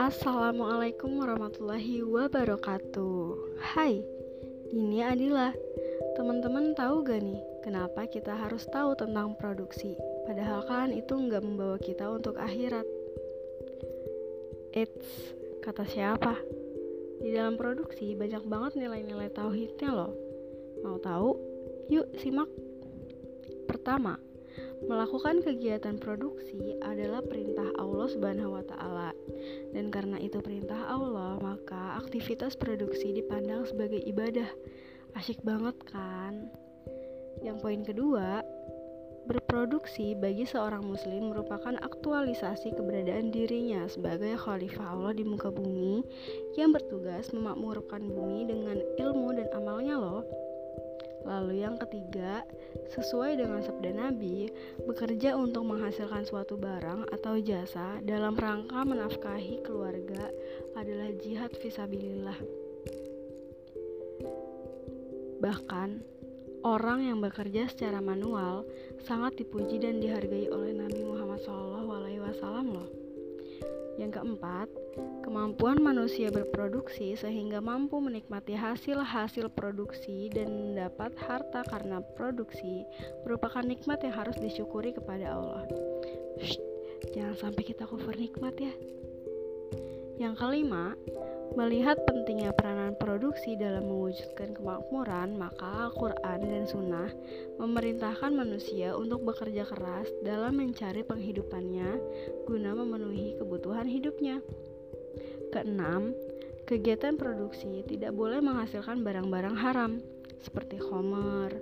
Assalamualaikum warahmatullahi wabarakatuh. Hai, ini Adila. Teman-teman tahu gak nih kenapa kita harus tahu tentang produksi? Padahal kan itu nggak membawa kita untuk akhirat. Eits, kata siapa? Di dalam produksi banyak banget nilai-nilai tauhidnya loh. Mau tahu? Yuk simak. Pertama, Melakukan kegiatan produksi adalah perintah Allah Subhanahu wa taala. Dan karena itu perintah Allah, maka aktivitas produksi dipandang sebagai ibadah. Asyik banget kan? Yang poin kedua, berproduksi bagi seorang muslim merupakan aktualisasi keberadaan dirinya sebagai khalifah Allah di muka bumi yang bertugas memakmurkan bumi dengan ilmu dan amalnya loh. Lalu yang ketiga, sesuai dengan sabda Nabi, bekerja untuk menghasilkan suatu barang atau jasa dalam rangka menafkahi keluarga adalah jihad visabilillah. Bahkan, orang yang bekerja secara manual sangat dipuji dan dihargai oleh Nabi Muhammad. Yang keempat, kemampuan manusia berproduksi sehingga mampu menikmati hasil-hasil produksi dan mendapat harta karena produksi merupakan nikmat yang harus disyukuri kepada Allah. Shh, jangan sampai kita cover nikmat ya. Yang kelima, Melihat pentingnya peranan produksi dalam mewujudkan kemakmuran, maka Al-Quran dan Sunnah memerintahkan manusia untuk bekerja keras dalam mencari penghidupannya guna memenuhi kebutuhan hidupnya. Keenam, kegiatan produksi tidak boleh menghasilkan barang-barang haram seperti homer,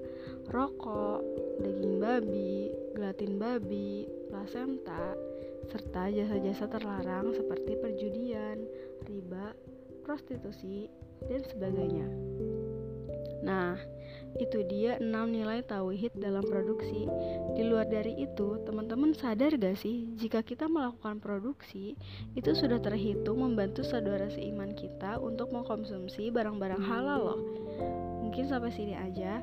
rokok, daging babi, gelatin babi, plasenta, serta jasa-jasa terlarang seperti perjudian, riba, prostitusi, dan sebagainya. Nah, itu dia 6 nilai tauhid dalam produksi. Di luar dari itu, teman-teman sadar gak sih jika kita melakukan produksi, itu sudah terhitung membantu saudara seiman kita untuk mengkonsumsi barang-barang halal loh. Mungkin sampai sini aja.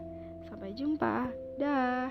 Sampai jumpa. Dah.